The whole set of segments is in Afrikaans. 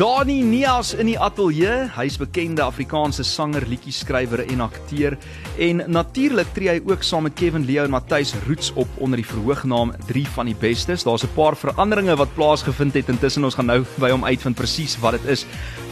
Dani Nias in die ateljee. Hy's bekende Afrikaanse sanger, liedjie-skrywer en akteur en natuurlik tree hy ook saam met Kevin Leo en Matthys Roots op onder die verhoognaam 3 van die bestes. Daar's 'n paar veranderinge wat plaasgevind het intussen ons gaan nou by hom uitvind presies wat dit is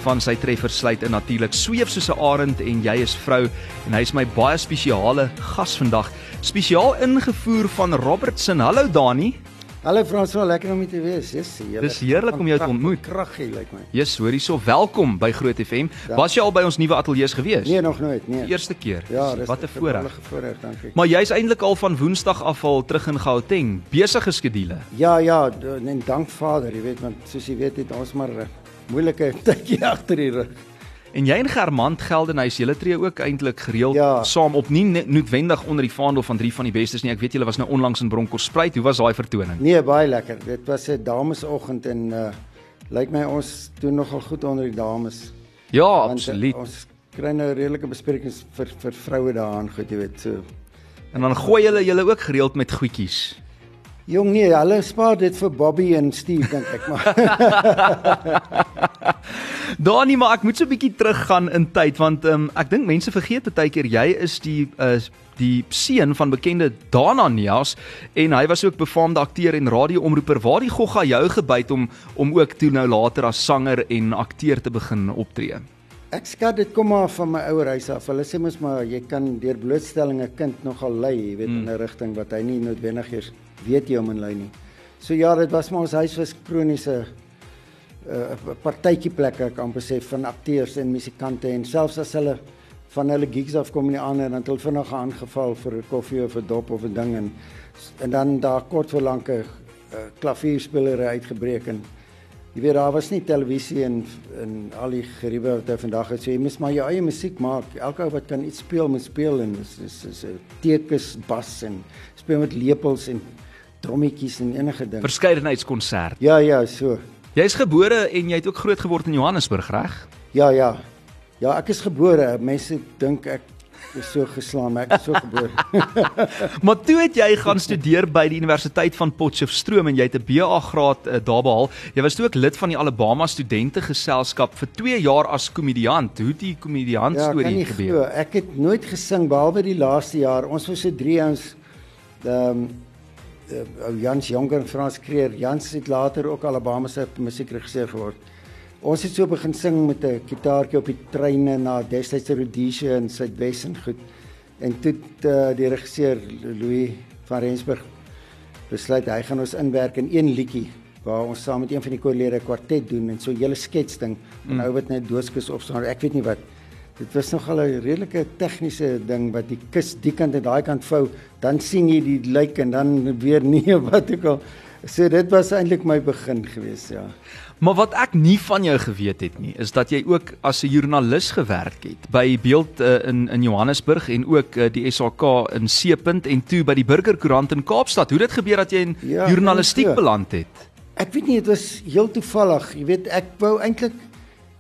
van sy treffers sluit in natuurlik Sweef soos 'n arend en jy is vrou en hy's my baie spesiale gas vandag. Spesiaal ingevoer van Robertson. Hallo Dani. Hallo Frans, so lekker om hier te wees. Yes, heerlik. Dis heerlik om jou te ontmoet. Kraggie lyk like my. Yes, hoor hierso. Welkom by Groot FM. Ja. Was jy al by ons nuwe ateljee gewees? Nee, nog nooit, nee. Die eerste keer. Ja, dis wat 'n voorreg. voorreg, dankie. Maar jy's eintlik al van Woensdag af al terug in Gauteng, besige skedules. Ja, ja, en dank Vader, jy weet, want soos jy weet het ons maar moeilike tydjie agter die rug. En jy en Germant Geldenhuys, julle tree ook eintlik gereeld ja. saam op nie noodwendig onder die vaandel van drie van die bestes nie. Ek weet julle was nou onlangs in Bronkhorstspruit. Hoe was daai vertoning? Nee, baie lekker. Dit was 'n damesoggend en uh lyk my ons doen nogal goed onder die dames. Ja, Want, uh, absoluut. Ons kry nou redelike besprekings vir vir vroue daaraan, goed, jy weet, so. En dan gooi julle julle ook gereeld met goedjies. Jong nee, hulle spaar dit vir Bobby en Steve dink ek maar. Dani, maar ek moet so 'n bietjie teruggaan in tyd want um, ek dink mense vergeet baie keer jy is die uh, die seun van bekende Dana Nias en hy was ook befaamde akteur en radioomroeper waar die gogga jou gebyt om om ook toe nou later as sanger en akteur te begin optree. Ek skat dit kom maar van my ouer huis af. Hulle sê mos maar jy kan deur blootstelling 'n kind nogal lei, jy weet mm. in 'n rigting wat hy nie noodwendig eers weet jy om in lei nie. So ja, dit was maar ons huis was kroniese 'n uh, partytjie plekke kan besef van akteurs en musikante en selfs as hulle van hulle gigs af kom in die ander dan het hulle vinnig aangeval vir 'n koffie of 'n dop of 'n ding en en dan daar kort voor lank 'n uh, klavierspeler uitgebreek en jy weet daar was nie televisie en en al die geriewe wat hy vandag het so jy moet maar jou eie musiek maak elke ou wat kan iets speel moet speel en is is is 'n tekens bas en speel met lepels en trommetjies en enige ding verskeidenheidskonsert ja ja so Jy's gebore en jy het ook groot geword in Johannesburg, reg? Ja, ja. Ja, ek is gebore. Mense dink ek is so geslaan, maar ek is so gebore. maar toe het jy gaan studeer by die Universiteit van Potchefstroom en jy het 'n BA graad uh, daar behaal. Jy was ook lid van die Alabama Studente Geselskap vir 2 jaar as komediant. Hoe het die komediant ja, storie gebeur? Ja, ek het nooit gesing behalwe die laaste jaar. Ons was so drie ons ehm um, uh, Jans Jonger en Frans Kreer. Jans het later ook Alabama se musiekregisseur geword. Ons het so begin sing met 'n gitaartjie op die treine na destydse Rhodesia in Suidwes en goed. En toe uh, die regisseur Louis van Rensburg besluit hy gaan ons inwerk in een liedjie waar ons saam met een van die koorlede 'n kwartet doen en so 'n hele skets ding. Mm. En ou wat net dooskus opstaan. Ek weet nie wat Dit was nog al 'n redelike tegniese ding wat die kus die kant en daai kant vou, dan sien jy die lijk en dan weer nie wat ek al so dit was eintlik my begin gewees, ja. Maar wat ek nie van jou geweet het nie, is dat jy ook as 'n joernalis gewerk het by Beeld uh, in in Johannesburg en ook uh, die SAK in Seepunt en toe by die Burgerkoerant in Kaapstad. Hoe dit gebeur dat jy in ja, journalistiek beland het? Ek weet nie, dit was heel toevallig. Jy weet, ek wou eintlik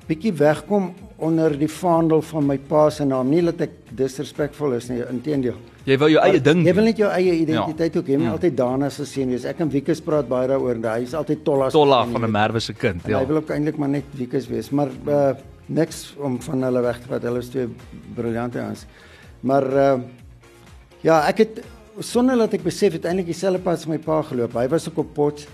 bietjie wegkom onder die vaandel van my pa se naam. Nie dat ek disrespekvol is nie, inteendeel. Jy wou jou eie ding. Jy wil net jou eie identiteit ja. ook hê. Jy moet ja. altyd Dana se seun wees. Ek en Wieke praat baie daaroor. Hy is altyd Tolla se Tolla van 'n Merwe se kind, ja. Hy wil ook eintlik maar net Wieke wees, maar uh niks om van hulle weg te vat. Hulle is twee briljante ouens. Maar uh ja, ek het sonder dat ek besef het eintlik dieselfde pad as my pa geloop. Hy was ook op Potch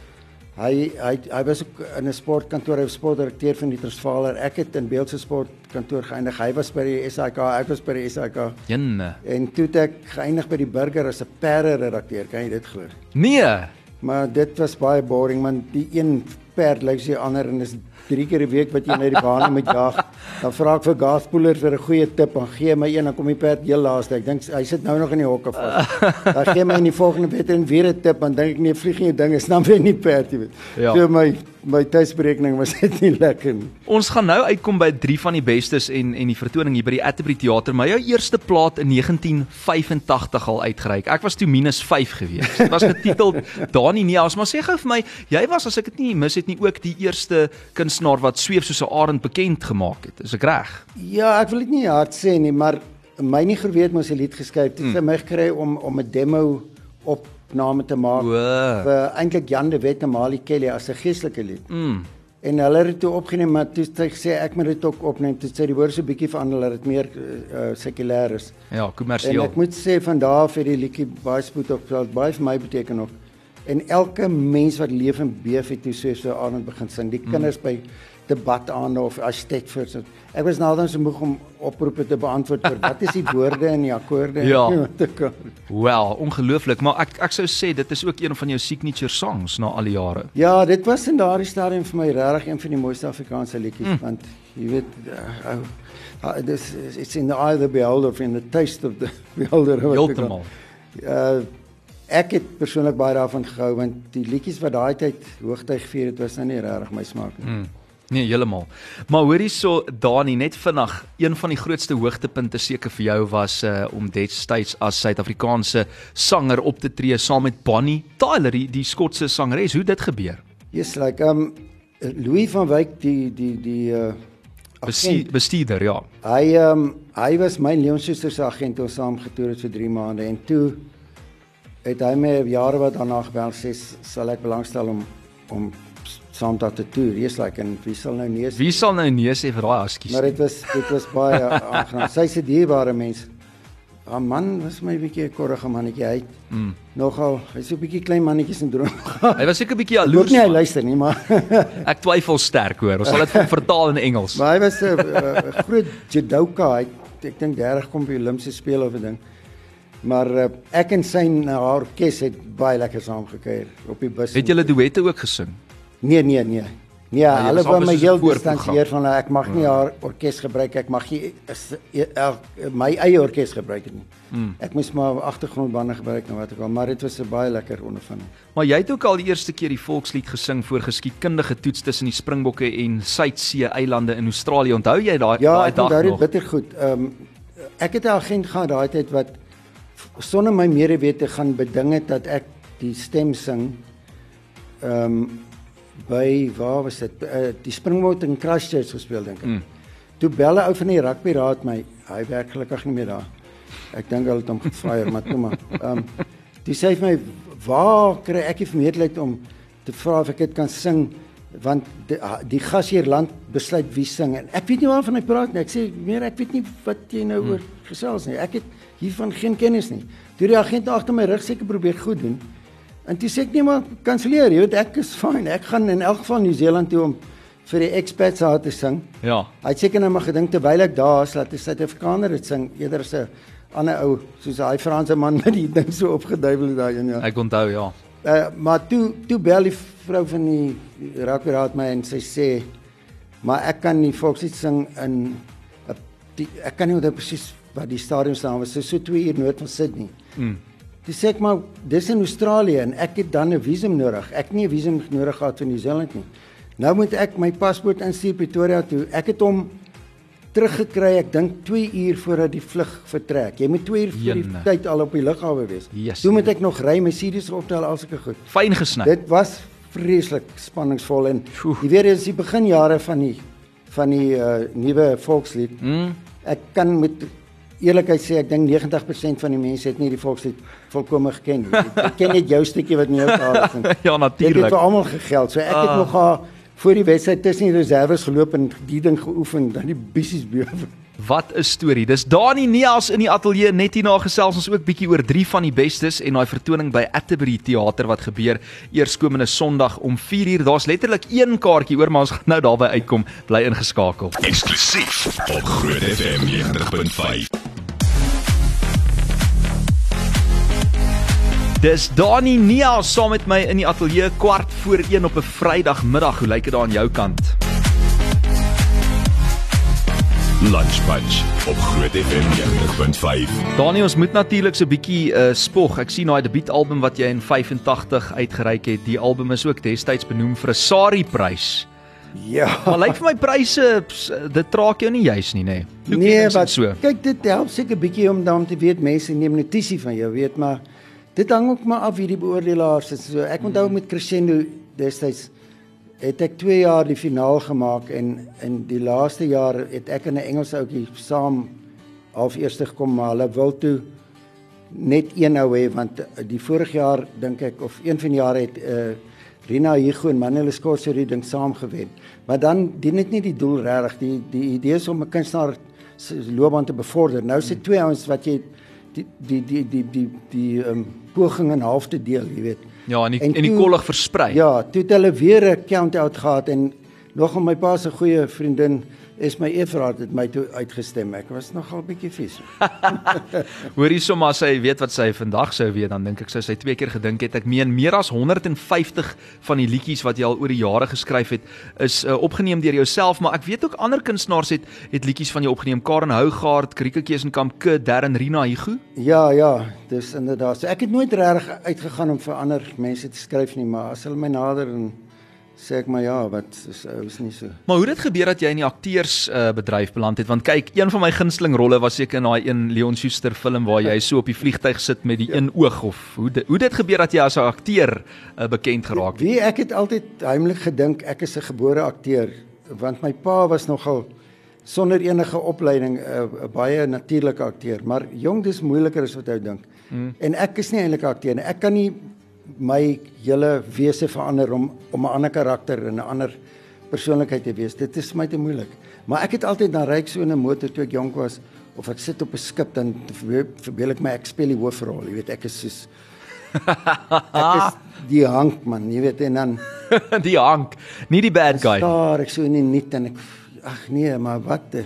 Hy hy hy was ook in 'n sportkantoor, hy was sportdirekteur van die Transvaaler. Ek het in Beeldse sportkantoor geëindig. Hy was by die SAK, ek was by die SAK. Jenne. En toe het ek geëindig by die Burger as 'n perde redakteur. Kan jy dit glo? Nee. Maar dit was baie boring man. Die een perd lyk like so die ander en is drie keer 'n week wat jy na die bane moet jag. Dan vra ek vir gaspoeler vir 'n goeie tip en gee my een dan kom die perd heel laaste. Ek dink hy sit nou nog in die hokke vas. Dan gee my in die volgende wedren weer 'n tip en dink ek nee vlieg nie ding is dan weer nie perd jy weet. Ja. So my my tydsberekening was net nie lekker nie. Ons gaan nou uitkom by drie van die bestes en en die vertoning hier by die Atterbury Theater. My jou eerste plaat in 1985 al uitgereik. Ek was toe minus 5 gewees. Dit was getiteld Dani Neas, maar sê gou vir my, jy was as ek dit nie mis het nie ook die eerste kuns kunstenaar wat sweef soos 'n arend bekend gemaak het. Is ek reg? Ja, ek wil dit nie hard sê nie, maar my nie geweet mos 'n lied geskryf. Dit het mm. my gekry om om 'n demo opname te maak Oe. vir eintlik Jan de Wet en Mali Kelly as 'n geestelike lied. Mm. En hulle het dit toe opgeneem, maar toe het hy gesê ek moet dit ook opneem. Toe sê die woorde so bietjie verander dat dit meer uh, sekulêr is. Ja, En kommersieel. ek moet sê van daar af het die liedjie baie spoed op. Baie vir my beteken ook. En elke mens wat leef en beef het toe so so aand begin sing. Die kinders by debataande of as dit vir so. Ek was nou dan so moeg om oproepe te beantwoord vir wat is die woorde en die akkoorde en Ja. wat te kan. Wel, ongelooflik, maar ek ek sou sê dit is ook een van jou signature songs na al die jare. Ja, dit was in daardie stadium vir my regtig een van die mooiste Afrikaanse liedjies mm. want jy weet uh, uh, this it's in the eye of the beholder in the taste of the beholder. Heeltemal. Uh ek het persoonlik baie daarvan gehou want die liedjies wat daai tyd hoogtyd gevier het was nou nie regtig my smaak nie. Mm. Nee, heeltemal. Maar hoor hierso Dani, net vinnig, een van die grootste hoogtepunte seker vir jou was uh om destyds as Suid-Afrikaanse sanger op te tree saam met Bonnie Tyler, die, die Skotse sangeres. Hoe dit gebeur? Yes, like um Louis van Wyk die die die uh agent, bestuurder, ja. hy um hy was my Leon Schuster se agent ons saam getoer het vir 3 maande en toe het hy my jare wat daarna gebel sê sal ek belangstel om om saam daar te toer. Yes, like en wie sal nou nee sê? Wie sal nou nee sê vir daai askies? Maar dit was dit was baie aangenaam. Sy's 'n dierbare mens. Haar man was my bietjie 'n korrige mannetjie. Hy Mm. nogal hy's so 'n bietjie klein mannetjies in droom. Hy was seker 'n bietjie Ek jaloers. nie hy luister nie, maar Ek twyfel sterk hoor. Ons sal dit vir vertaal in Engels. maar hy was 'n uh, groot judoka. Hy ek dink 30 kom by Olimpiese spele of 'n ding. Maar uh, ek en sy en haar orkes het baie lekker saam gekuier op die bus. Het julle duette ook gesing? Nee, nee, nee. Nee, hulle wou my heel distansieer van hulle. Ek mag nie haar orkes gebruik. Ek mag nie is, er, my eie orkes gebruik nie. Mm. Ek moes maar agtergrondbande gebruik en wat ook al, maar dit was 'n baie lekker ondervinding. Maar jy het ook al die eerste keer die volkslied gesing voor geskiedkundige toets tussen die Springbokke en Suidsee eilande in Australië. Onthou jy daai Ja, daai ek dag onthou dit nog? bitter goed. Ehm um, ek het 'n agent gehad daai tyd wat sonder my medewete gaan beding het dat ek die stem sing. Ehm um, by waar was dit? Uh, die Springbok in Christchurch gespeel dink ek. Mm. Toe bel 'n ou van die rugby raad my. Hy werk gelukkig nie meer daar. Ek dink hulle het hom gefire, maar toe maar. Ehm um, toe sê hy vir my waar kry ek die vermeerderheid om te vra of ek dit kan sing want die, die gasheerland besluit wie sing en ek weet nie waarvan hy praat nie. Ek sê meer ek weet nie wat jy nou oor gesels nie. Ek het hiervan geen kennis nie. Toe die agent agter my rug seker probeer goed doen. En toe sê ek nee maar kanselleer, jy weet ek is fyn. Ek gaan in elk geval Nieu-Seeland toe om vir die expats daar te sing. Ja. Hy het seker nou maar gedink terwyl ek daar is dat 'n Suid-Afrikaner dit sing eerder as 'n ander ou soos daai Franse man met die ding so opgeduiwel het daai een ja. Ek onthou ja. Uh, maar toe toe bel die vrou van die rakraad my en sy sê maar ek kan nie volkslied sing in die, ek kan nie onthou presies wat die stadium staan was so so 2 uur noord van Sydney. Mm. Dis sê ek maar dis in Australië en ek het dan 'n visum nodig. Ek nie 'n visum nodig gehad vir Nieu-Seeland nie. Nou moet ek my paspoort instuur Pretoria toe. Ek het hom teruggekry ek dink 2 uur voordat die vlug vertrek. Jy moet 2 uur voor die tyd al op die lughawe wees. Yes, toe moet ek nog ry, my series optel al sulke goed. Fyn gesny. Dit was vreeslik spanningsvol en Sjoe. jy weet dit is die beginjare van die van die uh, nuwe volkslied. Mm. Ek kan met eerlikheid sê ek dink 90% van die mense het nie die volkslied volkome geken nie. Ek ken net jou stukkie wat in jou taal is. en ja, Dit het natuurlik. vir almal gegeld. So ek het Ah. nog haar voor die wedstryd tussen die reserves geloop en die ding geoefen dan die bissies bewe. Wat 'n storie. Dis Dani Neas in die ateljee net hierna gesels ons ook bietjie oor drie van die bestes en daai vertoning by Atterbury Theater wat gebeur eerskomende Sondag om 4uur. Daar's letterlik een kaartjie oor, maar ons gaan nou daarby uitkom. Bly ingeskakel. Eksklusief op Groot FM 90.5. Dis Dani Neas saam met my in die ateljee kwart voor 1 op 'n Vrydagmiddag. Hoe lyk dit daar aan jou kant? Lunch Punch op Groot FM 90.5. Dani, ons moet natuurlik so 'n bietjie uh, spog. Ek sien daai debuutalbum wat jy in 85 uitgereik het. Die album is ook destyds benoem vir 'n SARI-prys. Ja. Maar lyk vir my pryse dit traak jou nie juis nie, nê? Nee, ons wat dit so? kyk dit help seker bietjie om dan te weet mense neem notisie van jou, weet maar dit hang ook maar af wie die beoordelaars is. So ek onthou met Crescendo destyds het ek 2 jaar die finaal gemaak en in die laaste jaar het ek en 'n Engelse ouetjie saam half eerste gekom maar hulle wil toe net een ou hê want eh, die vorige jaar dink ek of een van die jare het uh, Rina Hugo en Manuel Escorso het die ding saam gewen. Maar dan dien dit nie die doel regtig. Die die idee is om 'n kunstenaar se loopbaan te bevorder. Nou is dit twee ouens wat jy die die die die die die ehm um, poging in half te deel, jy weet. Ja, en die, en, en die kollig versprei. Ja, toe het hulle weer 'n count-out gehad en nog om my pa se goeie vriendin is my Efraat het my toe uitgestem. Ek was nogal bietjie vies. Hoorie sommer as sy weet wat sy vandag sou weet, dan dink ek sy sy twee keer gedink het. Ek meen meer as 150 van die liedjies wat jy al oor die jare geskryf het, is uh, opgeneem deur jouself, maar ek weet ook ander kunstenaars het het liedjies van jou opgeneem. Karen Hougaard, Krieke Kesenkamp, K, Darren Rina Higu. Ja, ja, dis inderdaad. So ek het nooit reg uitgegaan om vir ander mense te skryf nie, maar as hulle my nader en sê ek maar ja, wat is is nie so. Maar hoe het dit gebeur dat jy in die akteurs uh, bedryf beland het? Want kyk, een van my gunsteling rolle was seker in daai een Leon Schuster film waar jy so op die vliegtyg sit met die ja. een oog of hoe dit, hoe dit gebeur dat jy as 'n akteur uh, bekend geraak het? Wie ek het altyd heimlik gedink ek is 'n gebore akteur want my pa was nogal sonder enige opleiding 'n uh, baie natuurlike akteur, maar jong dis moeiliker as wat jy dink. Hmm. En ek is nie eintlik 'n akteur nie. Ek kan nie my hele wese verander om om 'n ander karakter en 'n ander persoonlikheid te wees. Dit is vir my te moeilik. Maar ek het altyd na ryk so 'n motor toe ek jonk was of ek sit op 'n skip dan verbeel ek my ek speel die hoofrol. Jy weet ek is soos ek is die hank man, jy weet en dan die hank, nie die bad guy. Daar ek so in die nuut en ek ag nee, maar wat die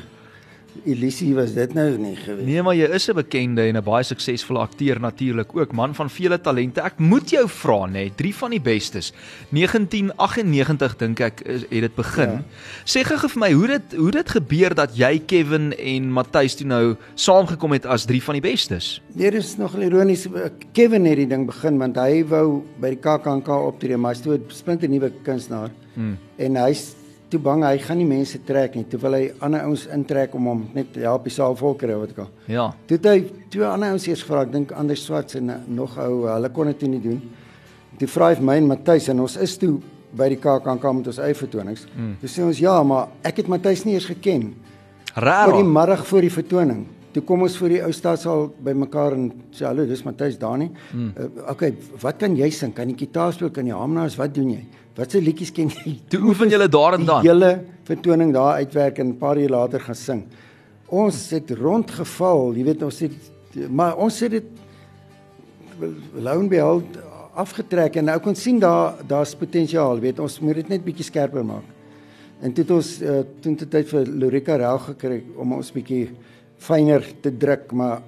Elisie was dit nou nie gewees. Nee, maar jy is 'n bekende en 'n baie suksesvolle akteur natuurlik ook, man van vele talente. Ek moet jou vra nê, drie van die bestes. 1998 dink ek het dit begin. Ja. Sê gou vir my hoe dit hoe dit gebeur dat jy Kevin en Matthys toe nou saamgekom het as drie van die bestes. Nee, dit is nog ironies. Kevin het die ding begin want hy wou by die KAKNK optree, maar hy's toe 'n splinte nuwe kunstenaar. Hmm. En hy's toe bang hy gaan nie mense trek nie. Toe wil hy ander ouens intrek om hom net te help die saal vol kry wat ek al. Ja. Toe het hy twee ander ouens eers gevra, ek dink Anders Swart en eh, nog ou, hulle kon dit nie doen. Toe vra hy my en Matthys en ons is toe by die KAKNK met ons eie vertonings. Mm. Toe sê ons ja, maar ek het Matthys nie eers geken. Raar. Vir die middag voor die vertoning. Toe kom ons voor die ou stadsaal by mekaar en sê hallo, dis Matthys daar nie. Mm. Uh, okay, wat kan jy sing? Kan jy gitaar speel? Kan jy hamnaas? Wat doen jy? Wat se liedjies ken jy? Toe oefen julle daar en dan. Die hele vertoning daar uitwerk en 'n paar uur later gaan sing. Ons het rondgeval, jy weet ons het maar ons het dit loon behold afgetrek en nou kon sien daar daar's potensiaal, weet ons moet dit net bietjie skerper maak. En toe het ons uh, toe het tyd vir Lorika Rel gekry om ons bietjie fyner te druk, maar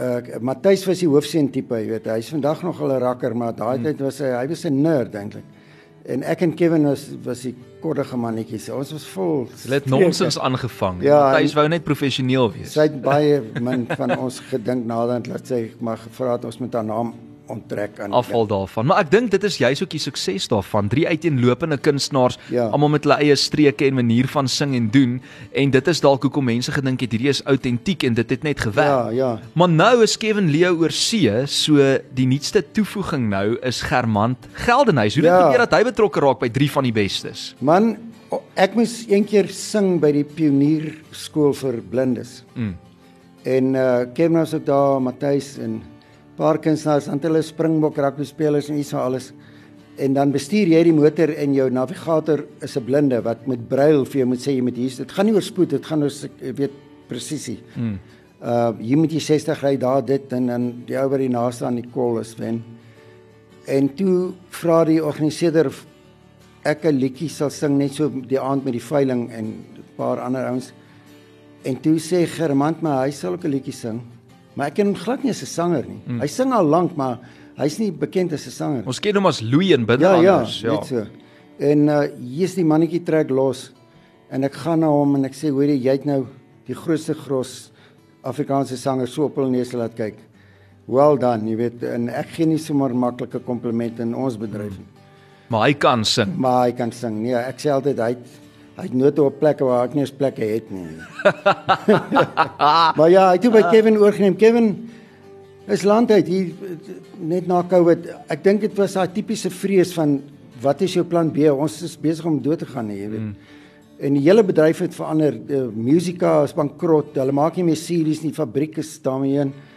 uh Matthys was die hoofseun tipe, jy weet, hy's vandag nog al 'n rakker, maar daai hmm. tyd was hy hy was 'n nerd eintlik. En ek en Kevin was was die koddige mannetjies. Ons was vol. Hulle het nonsens aangevang. Ja, Matthys wou net professioneel wees. Sy het baie min van ons gedink nadat laat sy maar gevra het ons met haar naam onttrek aan afval daarvan. Maar ek dink dit is juist ook die sukses daarvan. Drie uiteenlopende kunstenaars, ja. almal met hulle eie streke en manier van sing en doen en dit is dalk hoekom mense gedink het hierdie is autentiek en dit het net gewerk. Ja, ja. Maar nou is Kevin Leo oor see, so die nuutste toevoeging nou is Germant Geldenhuys. Hoe ja. dit gebeur dat hy betrokke raak by drie van die bestes. Man, ek moes eendag sing by die Pionier skool vir blindes. Mm. En uh Kevin was ook daar, Matthys en paar kunstenaars, aan hulle springbok rugby spelers en iets van alles. En dan bestuur jy die motor en jou navigator is 'n blinde wat met brail vir jou moet sê jy moet hier. Dit gaan nie oor spoed, dit gaan oor weet presisie. Hmm. Uh jy moet jy 60 ry daar dit en dan die ou by die naaste aan die kol is wen. En toe vra die organiseerder ek 'n liedjie sal sing net so die aand met die veiling en 'n paar ander ouens. En toe sê Germant my hy sal ook 'n liedjie sing. Maar ek ken hom glad nie as 'n sanger nie. Mm. Hy sing al lank, maar hy's nie bekend as 'n sanger. Ons ken hom as Louis en binne ja, ja, anders, ja. Ja, so. En uh hier's die mannetjie trek los en ek gaan na hom en ek sê hoor jy jy het nou die grootste gros Afrikaanse sanger so op hul neus laat kyk. Well done, jy weet en ek gee nie sommer maklike komplimente in ons bedryf nie. Mm. Maar hy kan sing. Maar hy kan sing. Nee, ek sê altyd hy het Hy het nooit op plekke waar ek nie eens plekke het nie. maar ja, hy het by Kevin oorgeneem. Kevin is landuit hier net na Covid. Ek dink dit was daai tipiese vrees van wat is jou plan B? Ons is besig om dood te gaan, jy weet. Mm. En die hele bedryf het verander. Die musika is bankrot. Hulle maak nie meer series nie. Fabriek is daarmee heen. de,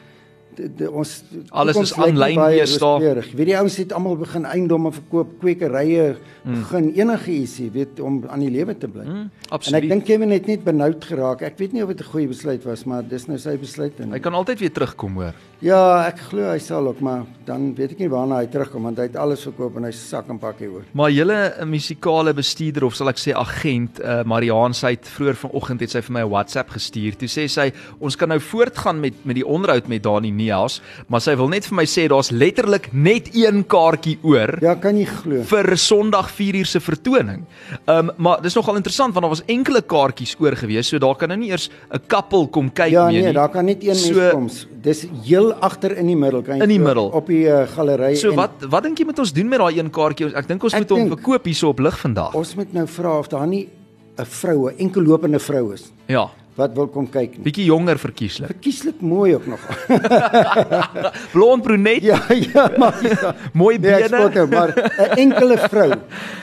ons Alles is aanlyn rooskleurig. Jy weet die ouens het almal begin eiendomme verkoop, kwekerye, begin enige ietsie, weet om aan die lewe te bly. Mm, en ek dink Kevin het net benoud geraak. Ek weet nie of dit 'n goeie besluit was, maar dis nou sy besluit en Hy kan altyd weer terugkom hoor. Ja, ek glo hy sal ook, maar dan weet ek nie waarna hy terugkom want hy het alles verkoop en hy sak en pakkie hoor. Maar julle 'n musikale bestuurder of sal ek sê agent, uh, Mariaan sy het vroeër vanoggend het sy vir my 'n WhatsApp gestuur. Toe sê sy ons kan nou voortgaan met met die onderhoud met Dani Neas, maar sy wil net vir my sê daar's letterlik net een kaartjie oor. Ja, kan jy glo? vir Sondag 4 uur se vertoning. Ehm um, maar dis nogal interessant want daar was enkele kaartjies oor gewees, so daar kan nou nie eers 'n kappel kom kyk Ja, nee, nie. daar kan net een So- mens kom. Dis heel agter in die middel kan jy In die so middel. op die uh, galery So wat wat dink jy moet ons doen met daai een kaartjie? Ek dink ons Ek moet hom verkoop hierso op lig vandag. ons moet nou vra of daar nie 'n vrou, 'n enkel lopende vrou is Ja, wat wil kom kyk nie. bietjie jonger verkieslik. Verkieslik mooi ook nog. Blond brunet, ja, ja, maar ja. mooi Nee, ek bene. spot nou, maar 'n enkele vrou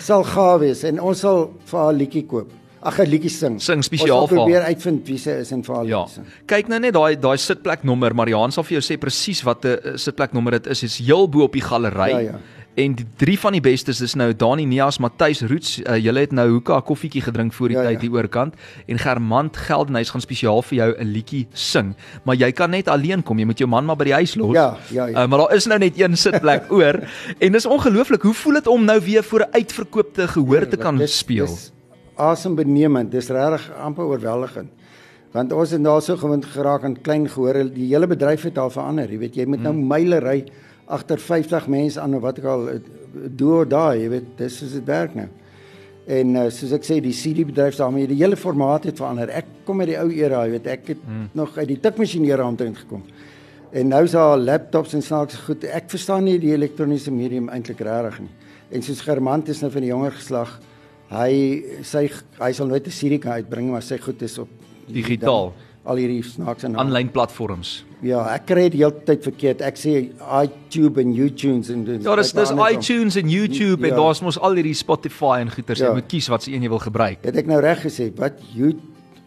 sal gaaf wees en ons sal vir haar liedjie koop. Ag, 'n liedjie sing. Sing spesiaal Ons vir haar. probeer uitvind wie sy is en vir haar Ja. liedjie sing. Kyk nou net daai daai sitpleknommer, Mariaan sal vir jou sê presies wat 'n sitpleknommer dit is. Dit is heel bo op die galery. Ja, ja. En die drie van die bestes is nou Dani Neas, Matthys Roots. Uh, julle het nou hoeka koffietjie gedrink voor die Ja, tyd ja. hier oorkant en Germant Geldenhuys gaan spesiaal vir jou 'n liedjie sing. Maar jy kan net alleen kom. Jy moet jou man maar by die huis los. Ja, ja, ja. Uh, maar daar is nou net een sitplek oor en dis ongelooflik. Hoe voel dit om nou weer voor 'n uitverkoopte gehoor te kan Dis- speel? Dis asembenemend. Dis regtig amper oorweldigend. Want ons het daar so gewoond geraak aan klein gehoor. Die hele bedryf het al verander. Jy weet, jy moet nou Hmm. myle ry agter 50 mense aan of wat ek al do or die, jy weet, dis is dit werk nou. En uh, soos ek sê, die CD bedryf daarmee, die hele formaat het verander. Ek kom uit die ou era, jy weet, ek het Hmm. nog uit die tikmasjien era omtrent gekom. En nou is daar laptops en snaaks goed. Ek verstaan nie die elektroniese medium eintlik regtig nie. En soos Germant is nou van die jonger geslag, hy sy hy sal nooit 'n serie kan uitbring maar sy goed is op Digitaal. Al hierdie snaakse name. Aanlyn platforms. Ja, ek kry dit heeltyd verkeerd. Ek sê iTube en YouTunes en Ja, dis dis iTunes en YouTube en Ja. daar's mos al hierdie Spotify en goeters. Jy Ja. moet kies wat se een jy wil gebruik. Het ek nou reg gesê? Wat You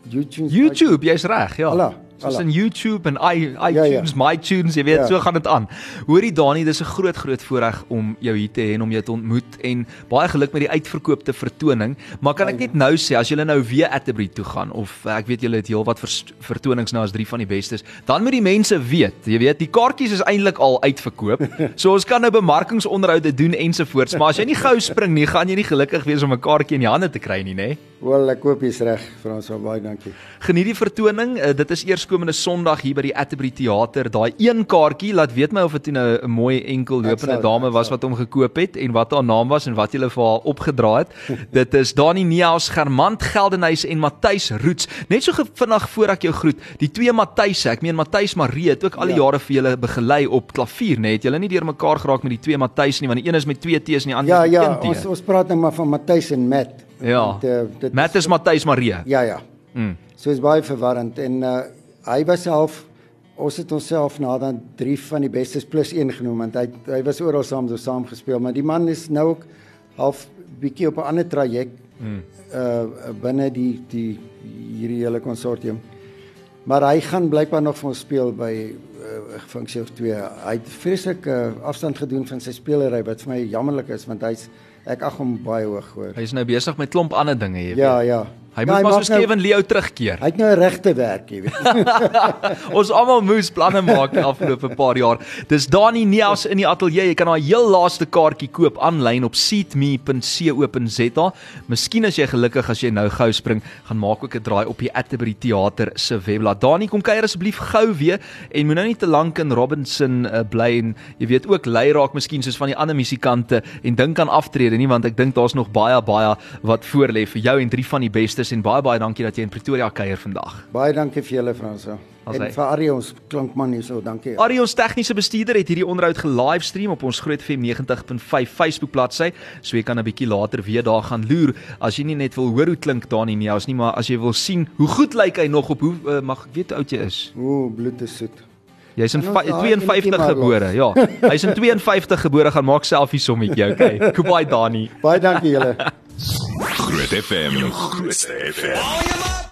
YouTunes YouTube, jy's reg, ja. Alla, Soos alla. in YouTube en i Ja, ja. iTunes, MyTunes, jy weet, Ja. so gaan dit aan. Hoorie Dani, dis 'n groot groot voorreg om jou hier te hê en om jou te ontmoet en baie geluk met die uitverkoopte vertoning. Maar kan ek net nou sê as jy nou weer Atterbury toe gaan of eh, ek weet julle het heelwat vertonings nou as drie van die bestes, dan moet die mense weet, jy weet, die kaartjies is eintlik al uitverkoop. So ons kan nou bemarkingsonderhoude doen ensovoorts, maar as jy nie gou spring nie, gaan jy nie gelukkig wees om 'n kaartjie in die hande te kry nie, nê? Wel, ek hoop jy's reg, Frans, baie dankie. Geniet die vertoning. Uh, dit is eerskomende Sondag hier by die Atterbury Theater. Daai een kaartjie, laat weet my of dit nou 'n mooi enkel lopende dame was wat hom gekoop het en wat haar naam was en wat jy vir haar opgedra het. dit is Dani Neus, Germant Geldenhuys en Matthys Roots. Net so vinnig voor ek jou groet. Die twee Matthys, ek meen Matthys Marie het ook al die Ja. jare vir julle begelei op klavier, né? Het julle nie deur mekaar geraak met die twee Matthys nie, want die een is met twee T's en die ander Ja, met ja, een T. ons ons praat nou maar van Matthys en Matt. Ja. Want, eh, dit Matt is Matthys Marie. Ja, ja. Mm. So is baie verwarrend en uh hy was self ons het onsself na dan 3 van die bestes plus 1 genoem want hy hy was oral saam so saam gespeel maar die man is nou ook half bietjie op 'n ander traject mm. uh binne die die hierdie hele konsortium. Maar hy gaan blykbaar nog vir ons speel by 'n uh, funksie of twee. Hy het vreeslik uh, afstand gedoen van sy spelery wat vir my jammerlik is want hy's ek ag hom baie hoog hoor. Hy is nou besig met klomp ander dinge, jy weet. Ja, ja. Hy ja, moet maar maak soos Kevin Leo terugkeer. Hy het nou 'n regte werk, jy weet. Ons almal moes planne maak die afgelope paar jaar. Dis Dani Neus in die ateljee. Jy kan haar heel laaste kaartjie koop aanlyn op seatme.co.za. Miskien as jy gelukkig as jy nou gou spring, gaan maak ook 'n draai op die Atterbury Theater se webblad. Dani, kom kuier asseblief gou weer en moenie nou nie te lank in Robinson uh, bly en jy weet ook lei raak miskien soos van die ander musikante en dink aan aftrede nie want ek dink daar's nog baie baie wat voorlê vir jou en drie van die bestes en baie baie dankie dat jy in Pretoria kuier vandag. Baie dankie vir julle Franso. As En hy- vir Arie ons klankman hierso, dankie. Arie ons tegniese bestuurder het hierdie onderhoud gelivestream op ons Groot FM 90.5 Facebook bladsy. So jy kan 'n bietjie later weer daar gaan loer as jy nie net wil hoor hoe klink Dani Neus nie, maar as jy wil sien hoe goed lyk hy nog op hoe uh, mag ek weet hoe oud jy is. O, bloed is soet. Jy's in Kan ons fi- daai 52 enetjie maar gebore, ja. Hy's in 52 gebore gaan maak selfie sommetjie, okay. Goodbye Dani. Baie dankie julle. Groot FM. Groot FM.